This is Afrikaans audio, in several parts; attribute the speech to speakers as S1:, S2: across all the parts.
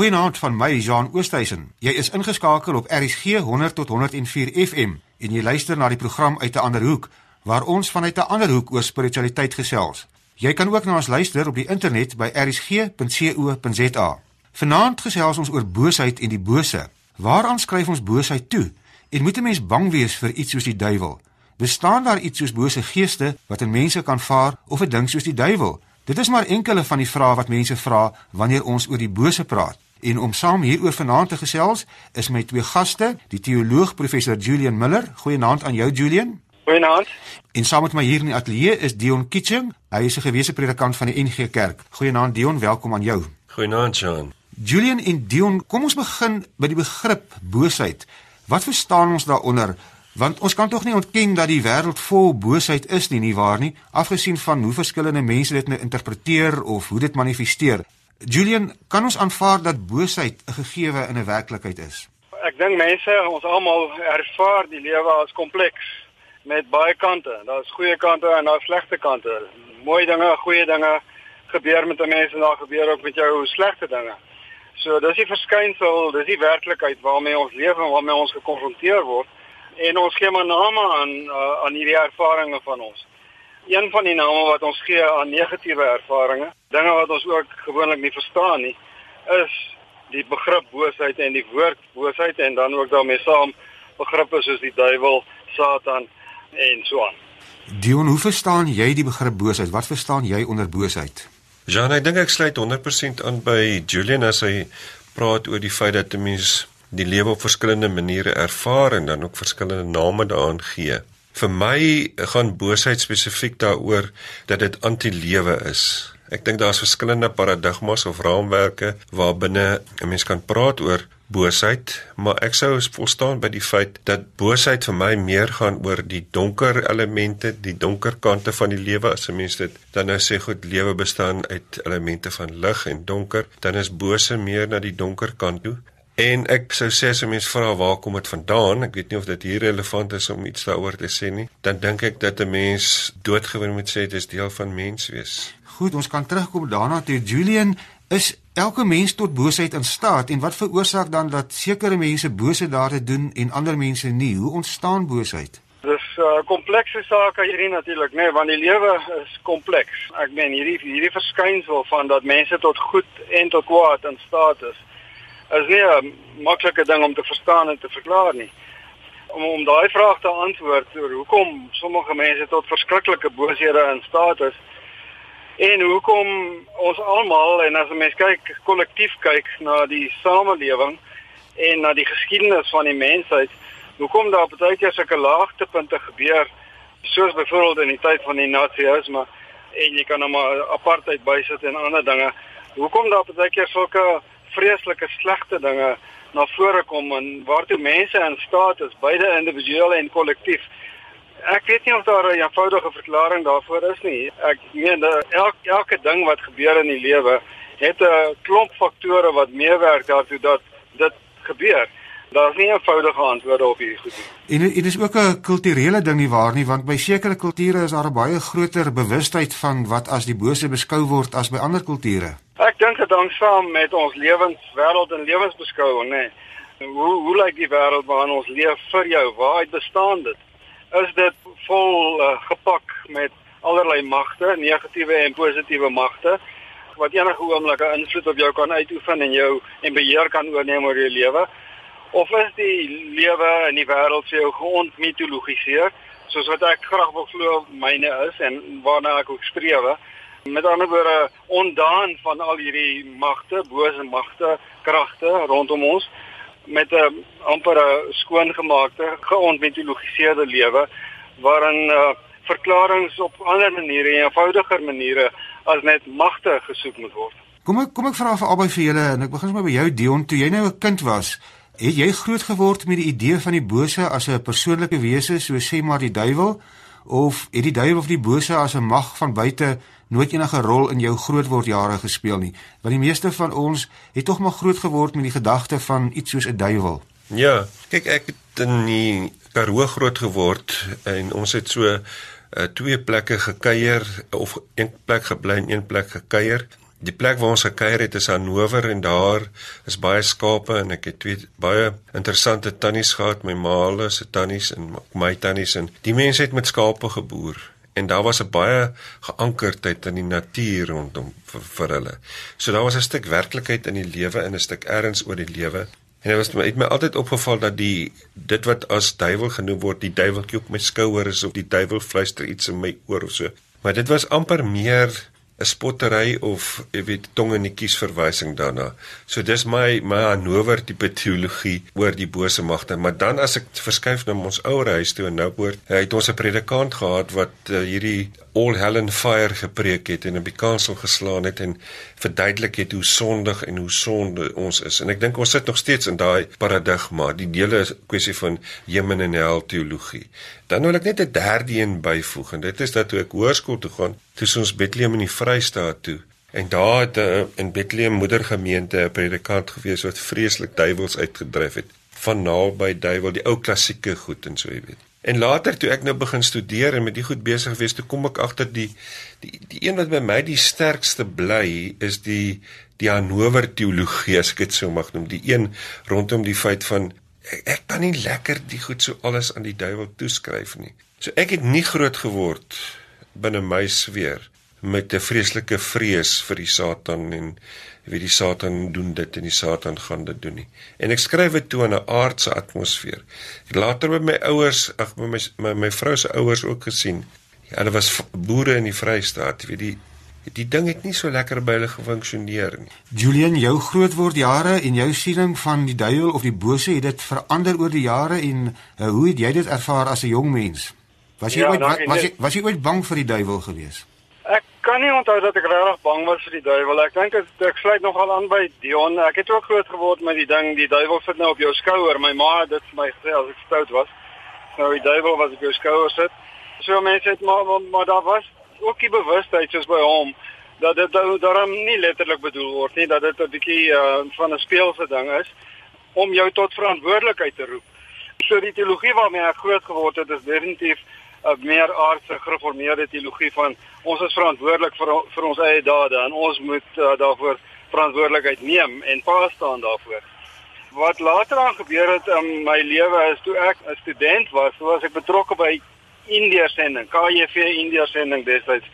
S1: Goeienaand van my Jean Oosthuizen. Jy is ingeskakel op RSG 100 tot 104 FM en jy luister na die program uit 'n ander hoek waar ons vanuit 'n ander hoek oor spiritualiteit gesels. Jy kan ook na ons luister op die internet by rsg.co.za. Vanaand gesels ons oor boosheid en die bose. Waaraan skryf ons boosheid toe? En moet 'n mens bang wees vir iets soos die duiwel? Bestaan daar iets soos bose geeste wat in mense kan vaar of 'n ding soos die duiwel? Dit is maar enkele van die vrae wat mense vra wanneer ons oor die bose praat. En om saam hieroor vanaand te gesels, is my twee gaste, die teoloog professor Julian Miller. Goeienaand aan jou Julian.
S2: Goeienaand.
S1: En saam met my hier in die ateljee is Dion Kitching. Hy is 'n gewese predikant van die NG Kerk. Goeienaand Dion, welkom aan jou.
S3: Goeienaand Jean.
S1: Julian en Dion, kom ons begin by die begrip boosheid. Wat verstaan ons daaronder? Want ons kan tog nie ontken dat die wêreld vol boosheid is nie, nie waar nie, afgesien van hoe verskillende mense dit nou interpreteer of hoe dit manifesteer. Julian, kan ons aanvaar dat boosheid 'n gegewe in 'n werklikheid is?
S2: Ek dink mense, ons almal ervaar die lewe as kompleks met baie kante. Daar's goeie kante en daar's slegte kante. Mooi dinge, goeie dinge gebeur met 'n mens en daar gebeur ook met jou slegte dinge. So dis die verskynsel, dis die werklikheid waarmee ons leef en waarmee ons gekonfronteer word en ons gee maar name aan uh, aan hierdie ervarings van ons. Een van die name wat ons gee aan negatiewe ervarings, dinge wat ons ook gewoonlik nie verstaan nie, is die begrip boosheid en die woord boosheid en dan ook daarmee saam begrippe soos die duiwel, Satan en so aan.
S1: Dion, hoe verstaan jy die begrip boosheid? Wat verstaan jy onder boosheid?
S3: Jean, ek dink ek sluit 100% aan by Julian as hy praat oor die feit dat 'n mens die lewe op verskillende maniere ervaar en dan ook verskillende name daaraan gee. Vir my gaan boosheid spesifiek daaroor dat dit anti-lewe is. Ek dink daar's verskillende paradigmas of raamwerke waarbinne 'n mens kan praat oor boosheid, maar ek sou volstaan by die feit dat boosheid vir my meer gaan oor die donker elemente, die donker kante van die lewe as 'n mens dit dan nou sê goed lewe bestaan uit elemente van lig en donker, dan is bose meer na die donker kant toe. En ek sou sê as 'n mens vra waar kom dit vandaan, ek weet nie of dit hier relevant is om iets daaroor te sê nie, dan dink ek dat 'n mens doodgewoon moet sê dit is deel van menswees.
S1: Goed, ons kan terugkom daarna toe Julian is elke mens tot boosheid in staat en wat veroorsaak dan dat sekere mense bose dade doen en ander mense nie? Hoe ontstaan boosheid?
S2: Dis 'n uh, komplekse saak hierdie natuurlik, né, nee, want die lewe is kompleks. Ek meen hierdie hierdie verskynsel van dat mense tot goed en tot kwaad in staat is is nie 'n maklike ding om te verstaan en te verklaar nie. Om om daai vraag te antwoord oor hoekom sommige mense tot verskriklike booshede in staat is en hoekom ons almal en as 'n mens kyk kollektief kyk na die samelewing en na die geskiedenis van die mensheid, hoekom daar baie keer sulke laagtepunte gebeur soos byvoorbeeld in die tyd van die nasisme en jy kan nou maar apartheid bysit en ander dinge. Hoekom daar baie keer sulke vreeslike slegte dinge na vore kom en waartoe mense in staat is, beide individueel en kollektief. Ek weet nie of daar 'n eenvoudige verklaring daarvoor is nie. Ek meen elke elke ding wat gebeur in die lewe het 'n klomp faktore wat meewerk daartoe dat dit gebeur. Daar's nie 'n eenvoudige antwoord op hierdie goed
S1: nie. En dit is ook 'n kulturele ding nie waar nie, want by sekere kulture is daar 'n baie groter bewustheid van wat as die bose beskou word as by ander kulture.
S2: Ek dink dit hang saam met ons lewenswêreld en lewensbeskouing, nê. Hoe hoe lyk die wêreld waarin ons leef vir jou? Waar het bestaan dit? Is dit vol uh, gepak met allerlei magte, negatiewe en positiewe magte wat enige oomblik 'n invloed op jou kan uitoefen en jou en beheer kan oorneem oor jou lewe? Of is die lewe in die wêreld vir jou geontmitologiseer, soos wat ek graag wil glo myne is en waarna ek ook streef? Met ander woorde, ondaan van al hierdie magte, bose magte, kragte rondom ons met 'n amper skoongemaakte, geontmitologiseerde lewe waarin uh, verklaringe op ander maniere, eenvoudiger maniere as net magte gesoek moet word.
S1: Kom ek kom ek vra vir albei vir julle en ek begin sommer by jou Dion, toe jy nou 'n kind was, het jy groot geword met die idee van die bose as 'n persoonlike wese, so sê maar die duiwel, of het die duiwel of die bose as 'n mag van buite nooit enige rol in jou grootword jare gespeel nie. Want die meeste van ons het tog maar groot geword met die gedagte van iets soos 'n duiwel.
S3: Ja, kyk ek het in die Karoo groot geword en ons het so uh, twee plekke gekuier of een plek gebly en een plek gekuier Die plek waar ons gekuier het is Hannover en daar is baie skape en ek het twee baie interessante tannies gehad, my ma se tannies en my tannies en die mense het met skape geboer en daar was 'n baie geankerdheid in die natuur rondom vir, vir hulle. So daar was 'n stuk werklikheid in die lewe en 'n stuk erns oor die lewe. En dit was my het my altyd opgeval dat die dit wat as duiwel genoem word, die duiweltjie op my skouer is of die duiwel fluister iets in my oor of so. Maar dit was amper meer 'n spottery of jy weet tong en kies verwysing daarna. So dis my my Hannover tipe teologie oor die bose magte. Maar dan as ek verskuif na ons ouer huis toe en nou hoor, het ons 'n predikant gehad wat uh, hierdie all hell and fire gepreek het en op die kansel geslaan het en verduidelik het hoe sondig en hoe sonde ons is. En ek dink ons sit nog steeds in daai paradigma, die hele kwessie van hemel en hel teologie. Dan wil ek net 'n derde een byvoeg en dit is dat toe ek hoërskool toe gaan, toe ons Bethlehem in die Vrystaat toe en daar het 'n uh, in Bethlehem moedergemeente 'n predikant gewees wat vreeslik duiwels uitgedryf het van naby duiwel die ou klassieke goed en so jy weet. En later toe ek nou begin studeer en met die goed besig gewees, toe kom ek agter die die die een wat by my die sterkste bly is die die Hannover teologie as ek dit sou mag noem, die een rondom die feit van ek, ek kan nie lekker die goed so alles aan die duiwel toeskryf nie. So ek het nie groot geword binne my sweer met 'n vreeslike vrees vir die Satan en wie die Satan doen dit en die Satan gaan dit doen nie. En ek skryf dit toe in 'n aardse atmosfeer. Ek later met my ouers, ag met my my, my vrou se ouers ook gesien. Ja, hulle was boere in die Vrystaat, weet die die ding het nie so lekker by hulle gefunksioneer nie.
S1: Julian, jou grootword jare en jou siening van die duiwel of die bose het dit verander oor die jare en uh, hoe het jy dit ervaar as 'n jong mens? Was jy ja, ooit was, was jy was jy ooit bang vir die duiwel geweest?
S2: Kan nie onthou dat ek regtig bang was vir die duiwel. Ek dink ek, ek sluit nogal aan by Dion. Ek het ook groot geword met die ding, die duiwel sit nou op jou skouer. My ma het dit vir my gesê as ek stout was. Nou die duiwel was op jou skouer sit. So mense het maar maar, maar daar was ook die bewustheid soos by hom dat dit daarom nie letterlik bedoel word nie, dat dit 'n bietjie uh, van 'n speelse ding is om jou tot verantwoordelikheid te roep. So die teologie waarmee ek groot geword het is definitief 'n meer aardse gereformeerde teologie van ons is verantwoordelik vir vir ons eie dade en ons moet uh, daarvoor verantwoordelikheid neem en pa staan daarvoor. Wat later aan gebeur het in my lewe is toe ek 'n student was, was ek betrokke by India sending, KJV India sending destyds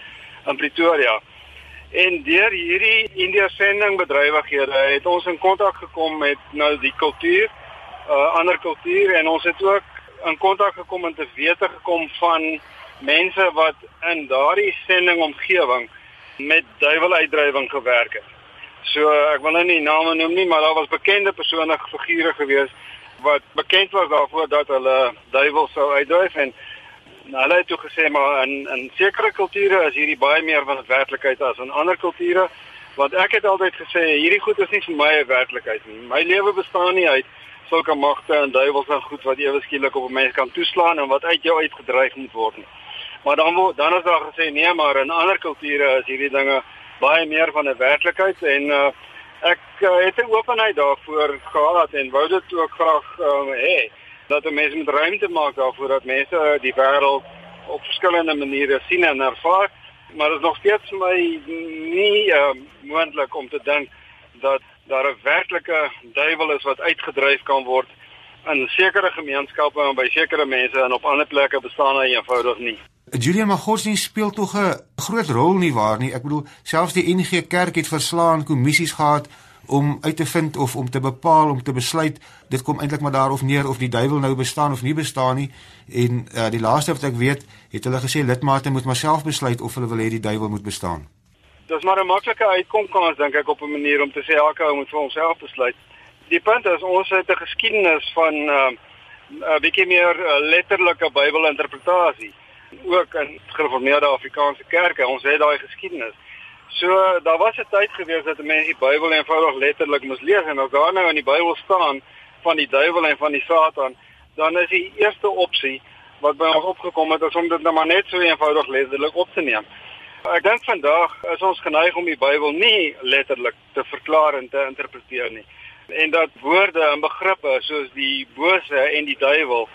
S2: in Pretoria. En deur hierdie India sending bedrywighede het ons in kontak gekom met nou die kultuur, uh, ander kultuur en ons het ook in kontak gekom en te wete gekom van mense wat in daardie sending omgewing met duiweluitdrywing gewerk het. So ek wil nou nie name noem nie, maar daar was bekende persone figure gewees wat bekend was daarvoor dat hulle duiwel sou uitdryf en nou, hulle het toe gesê maar in in sekere kulture is hierdie baie meer van 'n werklikheid as in ander kulture. Want ek het altyd gesê hierdie goed is nie vir my 'n werklikheid nie. My lewe bestaan nie uit sulke magte en duiwels en goed wat ewe skielik op 'n mens kan toeslaan en wat uit jou uitgedryf moet word nie. Maar dan word dan is daar gesê nee, maar in ander kulture is hierdie dinge baie meer van 'n werklikheid en uh, ek uh, het 'n openheid daarvoor gehad en wou dit ook graag uh, hê dat mense met ruimte maak daarvoor dat mense die wêreld op verskillende maniere sien en ervaar maar dit is nog steeds my nie uh, moontlik om te dink dat daar 'n werklike duiwel is wat uitgedryf kan word in sekere gemeenskappe en by sekere mense en op ander plekke bestaan hy eenvoudig nie.
S1: Julian Magosni speel tog 'n groot rol nie waar nie. Ek bedoel, selfs die NG Kerk het verslaan kommissies gehad om uit te vind of om te bepaal om te besluit dit kom eintlik maar daarof neer of die duiwel nou bestaan of nie bestaan nie en uh, die laaste wat ek weet het hulle gesê lidmate moet maar self besluit of hulle wil hê die duiwel moet bestaan
S2: dis maar 'n maklike uitkom kan ons dink ek op 'n manier om te sê elke ou moet vir homself besluit. Die punt is ons het 'n geskiedenis van uh, 'n bietjie meer uh, letterlike Bybelinterpretasie ook in gereformeerde Afrikaanse kerke. Ons het daai geskiedenis. So daar was 'n tyd gewees dat mense die Bybel eenvoudig letterlik moes lees en as daar nou in die Bybel staan van die duiwel en van die Satan, dan is die eerste opsie wat by ons opgekom het om dit nou maar net so eenvoudig letterlik op te neem. Ek dink vandag is ons geneig om die Bybel nie letterlik te verklaar en te interpreteer nie. En dat woorde en begrippe soos die bose en die duiwel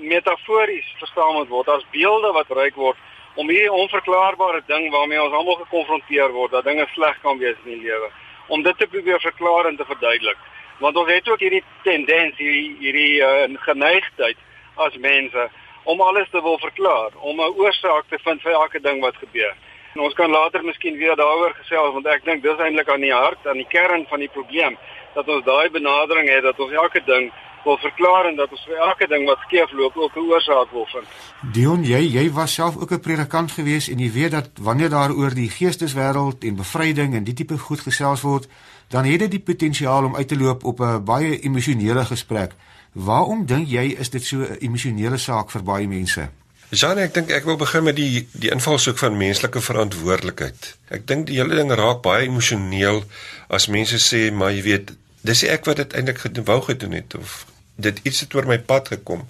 S2: metafories verstaan moet word as beelde wat gebruik word om hierdie onverklaarbare ding waarmee ons almal gekonfronteer word, dat dinge sleg kan wees in die lewe, om dit te probeer verklaar en te verduidelik. Want ons het ook hierdie tendens, hierdie hierdie uh, geneigtheid as mense om alles te wil verklaar, om 'n oorsaak te vind vir elke ding wat gebeur. En ons kan later miskien weer daaroor gesels want ek dink dis eintlik aan die hart, aan die kern van die probleem dat ons daai benadering het dat ons elke ding wil verklaar en dat ons vir elke ding wat skeefloop ook 'n oorsaak wil vind.
S1: Dion, jy jy was self ook 'n predikant gewees en jy weet dat wanneer daar oor die geesteswêreld en bevryding en die tipe goed gesels word, dan het dit die potensiaal om uit te loop op 'n baie emosionele gesprek. Waarom dink jy is dit so 'n emosionele saak vir baie mense?
S3: Jean, ek dink ek wil begin met die die invalshoek van menslike verantwoordelikheid. Ek dink die hele ding raak baie emosioneel as mense sê, maar jy weet, dis ek wat dit eintlik wou gedoen het of dit iets het oor my pad gekom.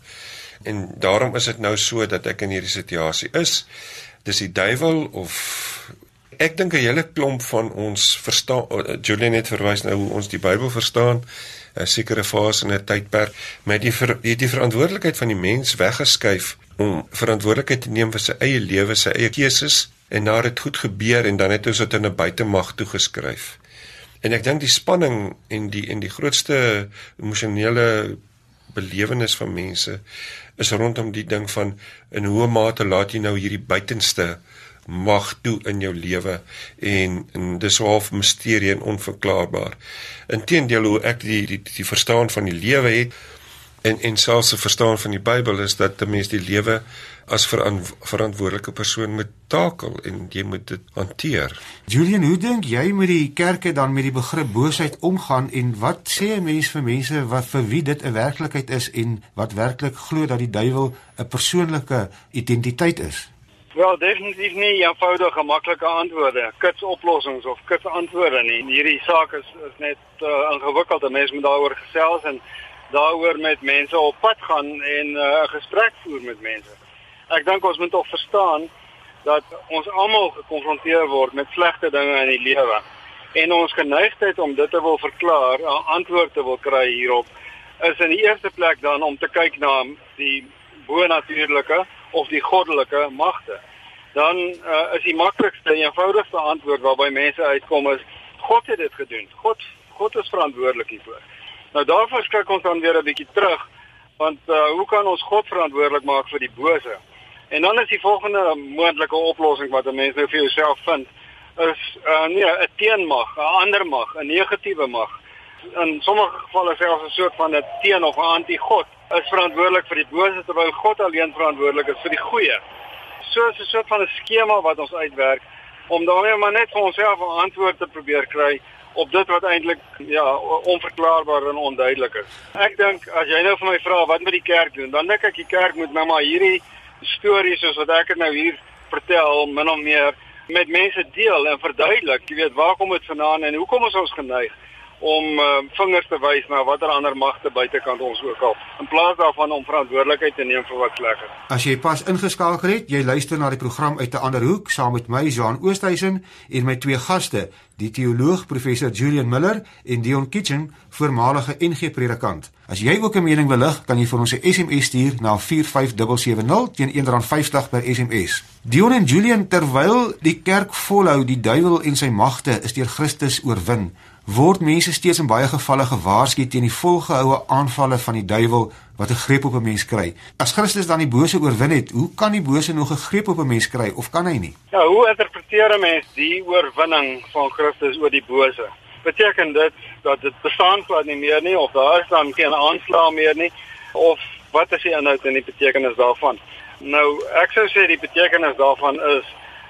S3: En daarom is dit nou so dat ek in hierdie situasie is. Dis die duiwel of ek dink 'n hele klomp van ons verstaan Julian het verwys nou hoe ons die Bybel verstaan 'n sekere fase in 'n tydperk met die ver, die, die verantwoordelikheid van die mens weggeskuif om verantwoordelikheid te neem vir sy eie lewe, sy eie keuses en nadat dit goed gebeur en dan het ons dit in 'n buitemag toegeskryf. En ek dink die spanning en die en die grootste emosionele belewenis van mense is rondom die ding van in hoe mate laat jy nou hierdie buitenste mag toe in jou lewe en, en dis half misterie en onverklaarbaar. Inteendeel hoe ek die die die verstaan van die lewe het en en selfs 'n verstaan van die Bybel is dat 'n mens die lewe as veran, verantwoordelike persoon moet takel en jy moet dit hanteer.
S1: Julian, hoe dink jy moet die kerke dan met die begrip boosheid omgaan en wat sê 'n mens vir mense wat vir wie dit 'n werklikheid is en wat werklik glo dat die duiwel 'n persoonlike identiteit is?
S2: Wel, definitief nie eenvoudige maklike antwoorde, kits oplossings of kits antwoorde nie. Hierdie saak is is net uh, ingewikkeld. Mense moet daaroor gesels en daaroor met mense op pad gaan en 'n uh, gesprek voer met mense. Ek dink ons moet tog verstaan dat ons almal gekonfronteer word met slegte dinge in die lewe en ons geneigtheid om dit te wil verklaar, 'n antwoord te wil kry hierop is in die eerste plek dan om te kyk na die bo-natuurlike of die goddelike magte. Dan uh, is die maklikste en eenvoudigste antwoord waarby mense uitkom is God het dit gedoen. God God is verantwoordelik hiervoor. Nou daarvoor skrik ons dan weer 'n bietjie terug want uh, hoe kan ons God verantwoordelik maak vir die bose? En dan is die volgende moontlike oplossing wat 'n mens nou vir jouself vind is uh, nee, 'n teenmag, 'n ander mag, 'n negatiewe mag. In sommige gevalle selfs 'n soort van 'n teen of 'n anti-God is verantwoordelik vir die bose terwyl God alleen verantwoordelik is vir die goeie. So 'n soort van 'n skema wat ons uitwerk om daarmee maar net vir onsself 'n antwoord te probeer kry op dit wat eintlik ja onverklaarbaar en onduidelik is. Ek dink as jy nou vir my vra wat moet die kerk doen, dan dink ek die kerk moet nou maar hierdie stories soos wat ek dit nou hier vertel min of meer met mense deel en verduidelik, jy weet, waar kom dit vandaan en hoekom is ons geneig om uh, vingers te wys na watter ander magte buitekant ons ook al in plaas daarvan om verantwoordelikheid te neem vir wat sleg is.
S1: As jy pas ingeskakel het, jy luister na die program uit 'n ander hoek saam met my Jean Oosthuizen en my twee gaste, die teoloog professor Julian Miller en Dion Kitchen, voormalige NG predikant. As jy ook 'n mening wil lig, kan jy vir ons 'n SMS stuur na 45770 teen R1.50 per SMS. Dion en Julian, terwyl die kerk volhou die duiwel en sy magte is deur Christus oorwin, word mense steeds in baie gevalle gewaarsku teen die volgehoue aanvalle van die duiwel wat 'n greep op 'n mens kry. As Christus dan die bose oorwin het, hoe kan die bose nog 'n greep op 'n mens kry of kan hy nie?
S2: Ja, hoe interpreteer 'n mens die oorwinning van Christus oor die bose? Beteken dit dat dit bestaan glad nie meer nie of daar is dan geen aanslag meer nie of wat is die inhoud en die betekenis daarvan? Nou, ek sou sê die betekenis daarvan is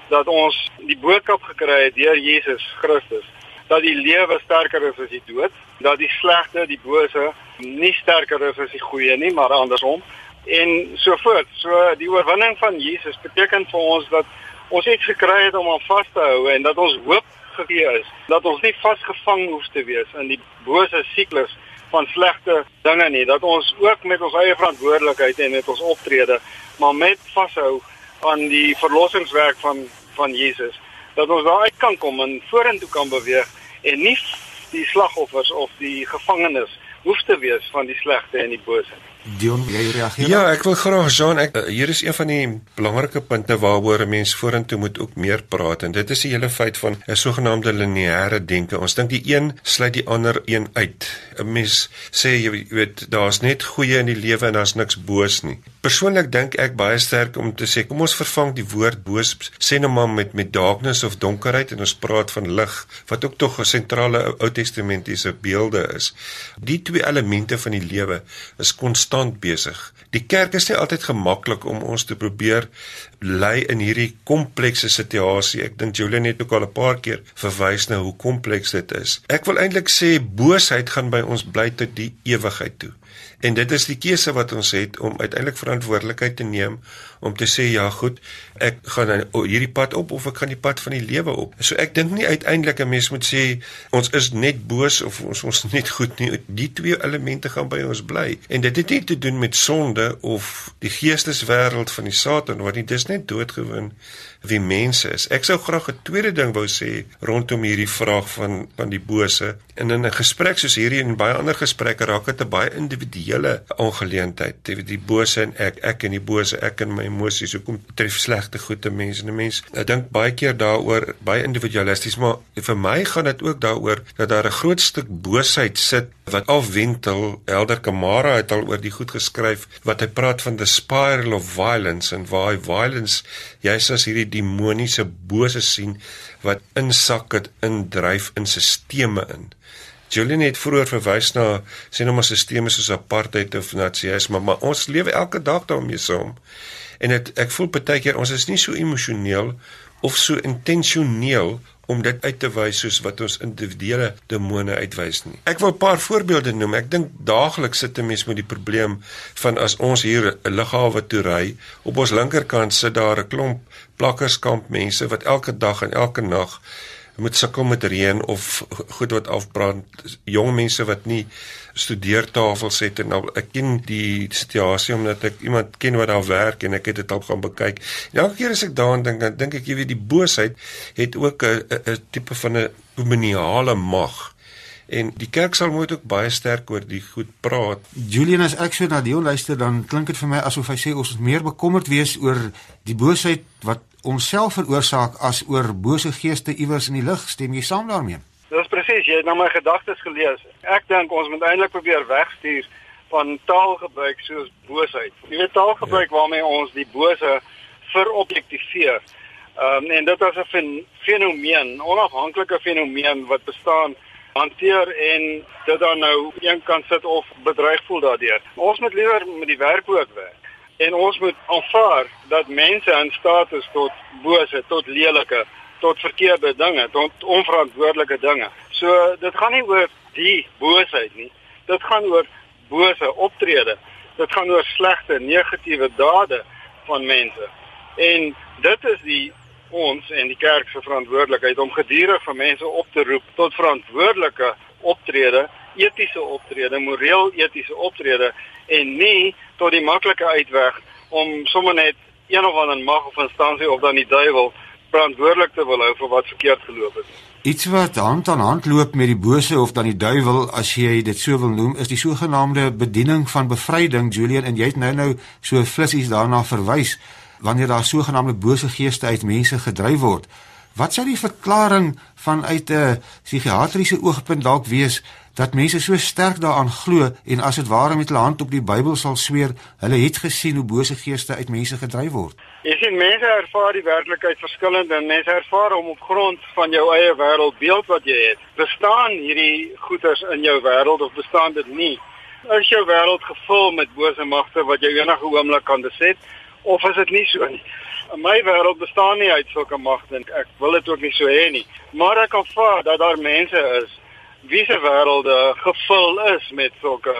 S2: dat ons die boodskap gekry het deur Jesus Christus dat die lewe sterker is as die dood, dat die slegte, die bose nie sterker is as die goeie nie, maar andersom. En so voort. So die oorwinning van Jesus beteken vir ons dat ons iets gekry het om aan vas te hou en dat ons hoop gegee is, dat ons nie vasgevang hoef te wees in die bose siklus van slegte dinge nie, dat ons ook met ons eie verantwoordelikheid en met ons optrede maar met vashou aan die verlossingswerk van van Jesus. Dat ons daar uit kan kom en vorentoe kan beweeg en nie die slagoffers of die gevangenes hoef te wees van die slegte en die bose.
S1: Dion, jy reageer?
S3: Ja, ek wil graag Jean, ek uh, hier is een van die belangrike punte waaroor 'n mens vorentoe moet ook meer praat en dit is die hele feit van 'n sogenaamde lineêre denke. Ons dink die een sluit die ander een uit. 'n Mens sê jy weet daar's net goeie in die lewe en daar's niks boos nie. Persoonlik dink ek baie sterk om te sê kom ons vervang die woord boos sê nou maar met met darkness of donkerheid en ons praat van lig wat ook tog 'n sentrale Ou Testamentiese beelde is. Die twee elemente van die lewe is konstant besig. Die kerk is nie altyd gemaklik om ons te probeer lei in hierdie komplekse situasie. Ek dink Julian het ook al 'n paar keer verwys na hoe kompleks dit is. Ek wil eintlik sê boosheid gaan by ons bly tot die ewigheid toe. En dit is die keuse wat ons het om uiteindelik verantwoordelikheid te neem om te sê ja goed, ek gaan nou hierdie pad op of ek gaan die pad van die lewe op. So ek dink nie uiteindelik 'n mens moet sê ons is net boos of ons ons net goed nie. Die twee elemente gaan by ons bly. En dit het nie te doen met sonde of die geesteswêreld van die Satan wat nie dis net doodgewoon wie mense is. Ek sou graag 'n tweede ding wou sê rondom hierdie vraag van van die bose. En in 'n gesprek soos hierdie en baie ander gesprekke raak dit 'n baie individuele aangeleentheid. Weet die bose en ek, ek en die bose, ek en my emosies. Hoekom tref slegte goed te mense? En 'n mens, dink baie keer daaroor, baie individualisties, maar vir my gaan dit ook daaroor dat daar 'n groot stuk boosheid sit wat afwentel. Elder Kamara het al oor die goed geskryf wat hy praat van the spiral of violence en waar violence jy's as hierdie demoniese bose sien wat insak het indryf in sisteme in. Julian het vroeër verwys na sien nou maar sisteme soos apartheid of nasisme, maar ons lewe elke dag daarmee saam. En dit ek voel baie keer ons is nie so emosioneel of so intentioneel om dit uit te wys soos wat ons individuele demone uitwys nie. Ek wil 'n paar voorbeelde noem. Ek dink daagliks sit 'n mens met die probleem van as ons hier 'n lughawe toe ry, op ons linkerkant sit daar 'n klomp plakkerskamp mense wat elke dag en elke nag moet sukkel met reën of goed wat afbrand, jong mense wat nie studeertafels het en nou ek ken die situasie omdat ek iemand ken wat daar werk en ek het dit al gaan bekyk. En elke keer as ek daaraan dink, dan dink ek jy weet die boosheid het ook 'n 'n tipe van 'n dominiale mag. En die kerk sal moet ook baie sterk oor die goed praat.
S1: Julian as ek so na die luister dan klink dit vir my asof hy sê ons moet meer bekommerd wees oor die boosheid wat onsself veroorsaak as oor bose geeste iewers in die lug. Stem jy saam daarmee?
S2: Dis presies, jy het nou my gedagtes gelees. Ek dink ons moet eintlik probeer wegstuur van taalgebruik soos boosheid. Jy weet taalgebruik ja. waarmee ons die bose verobjektiveer. Ehm um, en dit is 'n fenomeen, onafhanklike fenomeen wat bestaan hanteer en dit dan nou een kant sit of bedreig voel daardeur. Ons moet liewer met die werk ook werk. En ons moet aanvaar dat mense in staat is tot bose, tot lelike tot verkeerde dinge, tot onverantwoordelike dinge. So dit gaan nie oor die boosheid nie. Dit gaan oor bose optrede. Dit gaan oor slegte, negatiewe dade van mense. En dit is die ons en die kerk se verantwoordelikheid om gedurig vir mense op te roep tot verantwoordelike optrede, etiese optrede, moreel etiese optrede en nie tot die maklike uitweg om sommer net een of ander mag of instansie of dan die duiwel verantwoordelik te wil hou vir wat verkeerd geloop het.
S1: Iets wat hand aan hand loop met die bose of dan die duiwel as jy dit so wil noem, is die sogenaamde bediening van bevryding, Julian, en jy het nou nou so flissies daarna verwys wanneer daar sogenaamde bose geeste uit mense gedryf word. Wat sou die verklaring vanuit 'n psigiatriese oogpunt dalk wees dat mense so sterk daaraan glo en as dit ware met hulle hand op die Bybel sal sweer, hulle het gesien hoe bose geeste uit mense gedryf word.
S2: Jy sien mense ervaar die werklikheid verskillend en mense ervaar hom op grond van jou eie wêreldbeeld wat jy het. Bestaan hierdie goeters in jou wêreld of bestaan dit nie? Is jou wêreld gevul met bose magte wat jou enige oomblik kan beset of is dit nie so nie? My wêreld bestaan nie uit sulke magte en ek wil dit ook nie so hê nie. Maar ek kan vaar dat daar mense is wie se wêrelde gevul is met sulke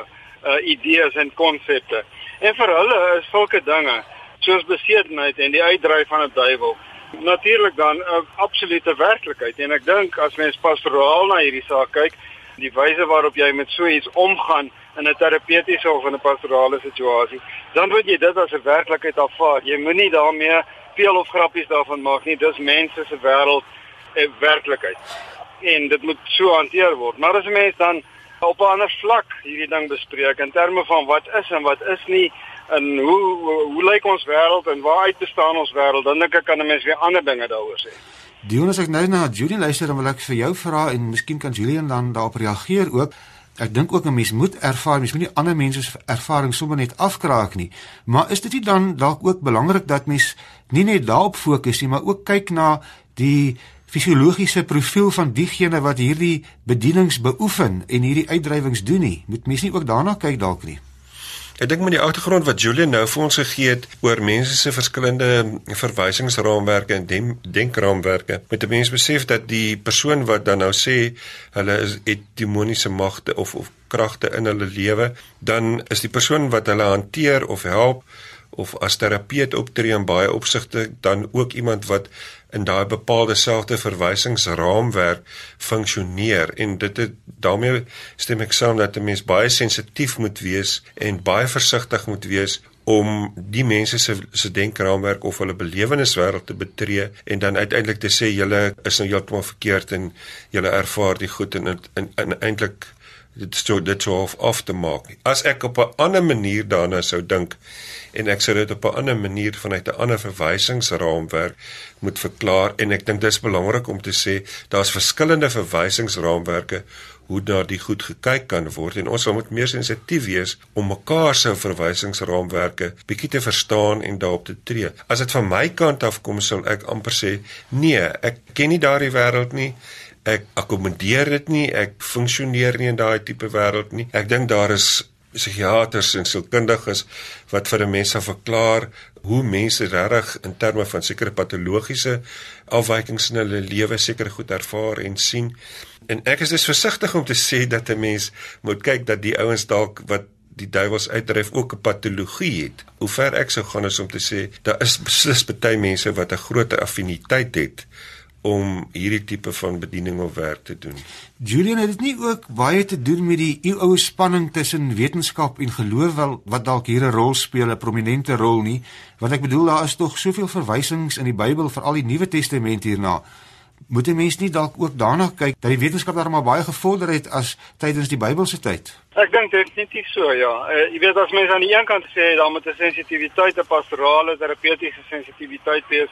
S2: uh, idees en konsepte. En vir hulle is sulke dinge soos besedenheid en die uitdryf van 'n duiwel natuurlik dan 'n absolute werklikheid. En ek dink as mens pastoraal na hierdie saak kyk, die wyse waarop jy met so iets omgaan in 'n terapeutiese of in 'n pastorale situasie, dan moet jy dit as 'n werklikheid aanvaar. Jy moenie daarmee veel of grappies daarvan maak nie. Dis mense se wêreld 'n werklikheid en dit moet so hanteer word. Maar as 'n mens dan op 'n ander vlak hierdie ding bespreek in terme van wat is en wat is nie en hoe hoe, hoe lyk ons wêreld en waar uit bestaan ons wêreld dan dink ek kan 'n mens weer ander dinge daaroor sê.
S1: Dion as ek nou na Julie luister dan wil ek vir jou vra en miskien kan Julian dan daarop reageer ook. Ek dink ook 'n mens moet ervaar, mens moet nie ander mense se ervaring sommer net afkraak nie. Maar is dit nie dan dalk ook belangrik dat mens nie net daarop fokus nie, maar ook kyk na die fisiologiese profiel van diegene wat hierdie bedienings beoefen en hierdie uitdrywings doen nie. Moet mens nie ook daarna kyk dalk nie?
S3: Ek dink met die agtergrond wat Julian nou vir ons gegee het oor mense se verskillende verwysingsraamwerke en denkraamwerke, moet 'n mens besef dat die persoon wat dan nou sê hulle is het demoniese magte of of kragte in hulle lewe, dan is die persoon wat hulle hanteer of help of as terapeut optree in baie opsigte dan ook iemand wat in daai bepaalde selfde verwysingsraamwerk funksioneer. En dit het daarmee stem ek saam dat 'n mens baie sensitief moet wees en baie versigtig moet wees om die mense se se denkraamwerk of hulle beleweniswêreld te betree en dan uiteindelik te sê julle is nou heeltemal verkeerd en julle ervaar die goed en en, en eintlik dit sou dit sou af, af te maak. As ek op 'n ander manier daarna sou dink en ek sou dit op 'n ander manier vanuit 'n ander verwysingsraamwerk moet verklaar en ek dink dis belangrik om te sê daar's verskillende verwysingsraamwerke hoe daar die goed gekyk kan word en ons moet meer sensitief wees om mekaar se verwysingsraamwerke bietjie te verstaan en daarop te tree. As dit van my kant af kom sal ek amper sê nee, ek ken nie daardie wêreld nie ek akkommodeer dit nie, ek funksioneer nie in daai tipe wêreld nie. Ek dink daar is psigiaters en sielkundiges wat vir mense verklaar hoe mense regtig in terme van sekere patologiese afwykings in hulle lewe seker goed ervaar en sien. En ek is dus versigtig om te sê dat 'n mens moet kyk dat die ouens dalk wat die duiwels uitdryf ook 'n patologie het. Hoe ver ek sou gaan is om te sê daar is beslis baie mense wat 'n groter affiniteit het om hierdie tipe van bediening of werk te doen.
S1: Julian het dit nie ook baie te doen met die eeue spanning tussen wetenskap en geloof wel wat dalk hier 'n rol speel, 'n prominente rol nie, want ek bedoel daar is tog soveel verwysings in die Bybel vir al die Nuwe Testament hierna. Moet 'n mens nie dalk ook daarna kyk dat die wetenskap daar maar baie gevorder het as tydens die Bybelse tyd?
S2: Ek dink definitief so, ja. Uh, jy weet as mense aan die een kant sê dan moet 'n sensitiwiteit, 'n pastorale, terapeutiese sensitiwiteit wees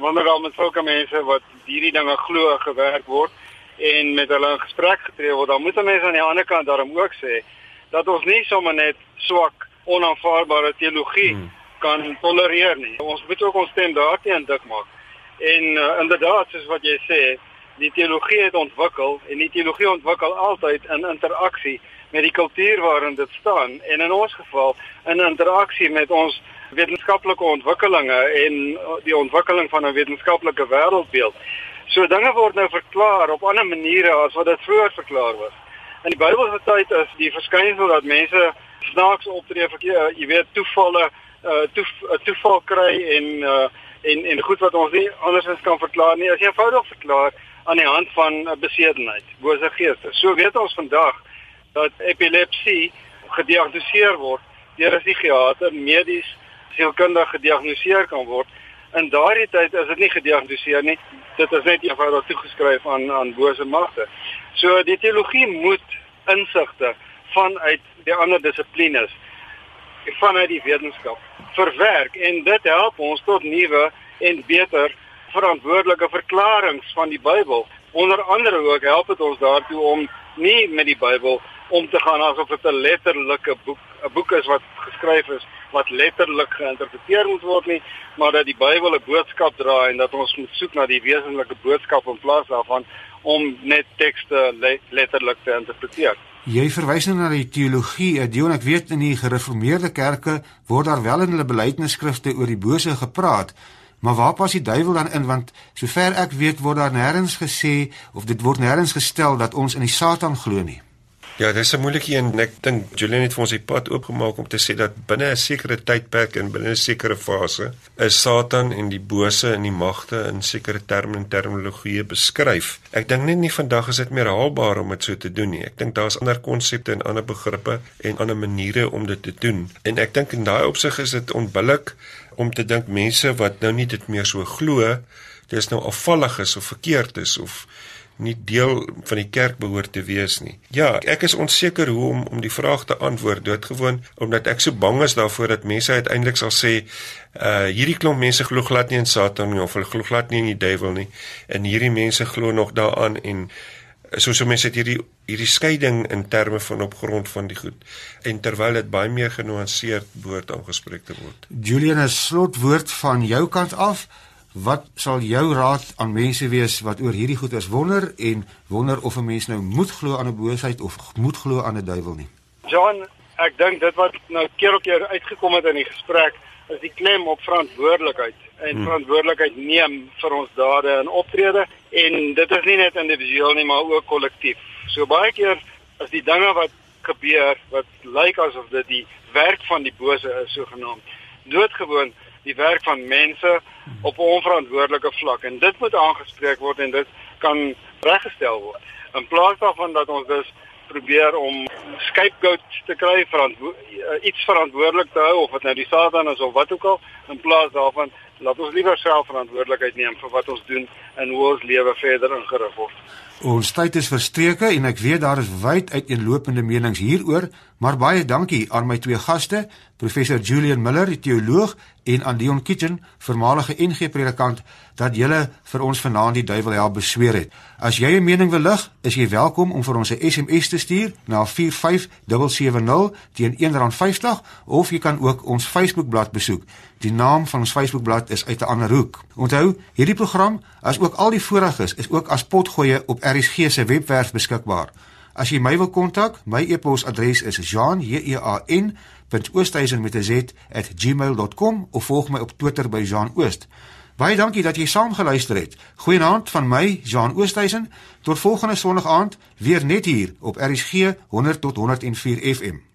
S2: wanneer daar met sulke mense wat hierdie dinge glo gewerk word en met hulle in gesprek getree word, dan moet mense aan die ander kant daarom ook sê dat ons nie sommer net swak onaanvaarbare teologie hmm. kan tolereer nie. Ons moet ook ons stem daarteen dik maak. En uh, inderdaad soos wat jy sê, die teologie het ontwikkel en die teologie ontwikkel altyd in interaksie met die kultuur waarin dit staan en in ons geval in interaksie met ons wetenskaplike ontwikkelinge en die ontwikkeling van 'n wetenskaplike wêreldbeeld. So dinge word nou verklaar op ander maniere as wat dit vroeër verklaar was. In die Bybelse tyd is die verskynsel dat mense snaaks optree vir uh, jy weet toevalle uh, toef, uh, toeval kry en uh, en en goed wat ons nie andersins kan verklaar nie. Jy eenvoudig verklaar aan die hand van besedenheid, bose geeste. So weet ons vandag dat epilepsie gediagnoseer word deur 'n psigiater medies sielkundig gediagnoseer kan word. In daardie tyd is dit nie gediagnoseer nie. Dit is net eenvoudig toegeskryf aan aan bose magte. So die teologie moet insigte vanuit die ander dissiplines vanuit die wetenskap verwerk en dit help ons tot nuwe en beter verantwoordelike verklaringe van die Bybel. Onder andere ook help dit ons daartoe om nie met die Bybel om te gaan asof dit 'n letterlike boek 'n boek is wat geskryf is wat letterlik geïnterpreteer moet word nie, maar dat die Bybel 'n boodskap dra en dat ons moet soek na die wesenlike boodskap in plaas daarvan om net tekste le letterlik te interpreteer.
S1: Jy verwys nou na die teologie, Dion, ek weet in die gereformeerde kerke word daar wel in hulle belydenisskrifte oor die bose gepraat. Maar waar pas die duiwel dan in want sover ek weet word daar nêrens gesê of dit word nêrens gestel dat ons in die Satan glo nie.
S3: Ja, dis 'n moeilike een. Ek dink Julian het vir ons die pad oopgemaak om te sê dat binne 'n sekere tydperk en binne 'n sekere fase is Satan en die bose en die magte in sekere terme en terminologie beskryf. Ek dink net nie vandag is dit meer haalbaar om dit so te doen nie. Ek dink daar's ander konsepte en ander begrippe en ander maniere om dit te doen. En ek dink in daai opsig is dit onbillik om te dink mense wat nou nie dit meer so glo, dis nou afvallig is of verkeerd is of nie deel van die kerk behoort te wees nie. Ja, ek is onseker hoe om om die vraag te antwoord doodgewoon omdat ek so bang is daarvoor dat mense uiteindelik sal sê uh hierdie klomp mense glo glad nie in Satan nie of hulle glo glad nie in die duiwel nie en hierdie mense glo nog daaraan en soos so mense het hierdie hierdie skeiding in terme van op grond van die goed en terwyl dit baie meer genuanceerd behoort aangespreek te word.
S1: Julian, 'n slotwoord van jou kant af. Wat sal jou raad aan mense wees wat oor hierdie goeders wonder en wonder of 'n mens nou moet glo aan 'n boosheid of moet glo aan 'n duiwel nie?
S2: John, ek dink dit wat nou keer op keer uitgekom het in die gesprek is die klem op verantwoordelikheid en hmm. verantwoordelikheid neem vir ons dade en optrede en dit is nie net individueel nie maar ook kollektief. So baie keer is die dinge wat gebeur wat lyk asof dit die werk van die bose is sogenaamd doodgewoon die werk van mense op 'n onverantwoordelike vlak en dit moet aangespreek word en dit kan reggestel word. In plaas daarvan dat ons dus probeer om scapegoats te kry verantwo eh, iets verantwoordelik te hou of dit nou die Satan is of wat ook al in plaas daarvan laat ons liewer self verantwoordelikheid neem vir wat ons doen en hoe ons lewe verder ingerig word.
S1: Ons tyd is verstreke en ek weet daar is wyd uiteenlopende menings hieroor, maar baie dankie aan my twee gaste, professor Julian Miller, die teoloog, en aan Dion Kitchen, voormalige NG predikant, dat julle vir ons vanaand die duiwel help besweer het. As jy 'n mening wil lig, is jy welkom om vir ons 'n SMS te stuur na 45770 teen R1.50 of jy kan ook ons Facebookblad besoek. Die naam van ons Facebookblad is uit 'n ander hoek. Onthou, hierdie program, as ook al die voriges, is ook as potgoeie op RSG se webwerf beskikbaar. As jy my wil kontak, my e-posadres is jean.oosthuizen@gmail.com of volg my op Twitter by Jean Oost. Baie dankie dat jy saam geluister het. Goeienaand van my, Jean Oosthuizen. Tot volgende Sondag aand, weer net hier op RSG 100 tot 104 FM.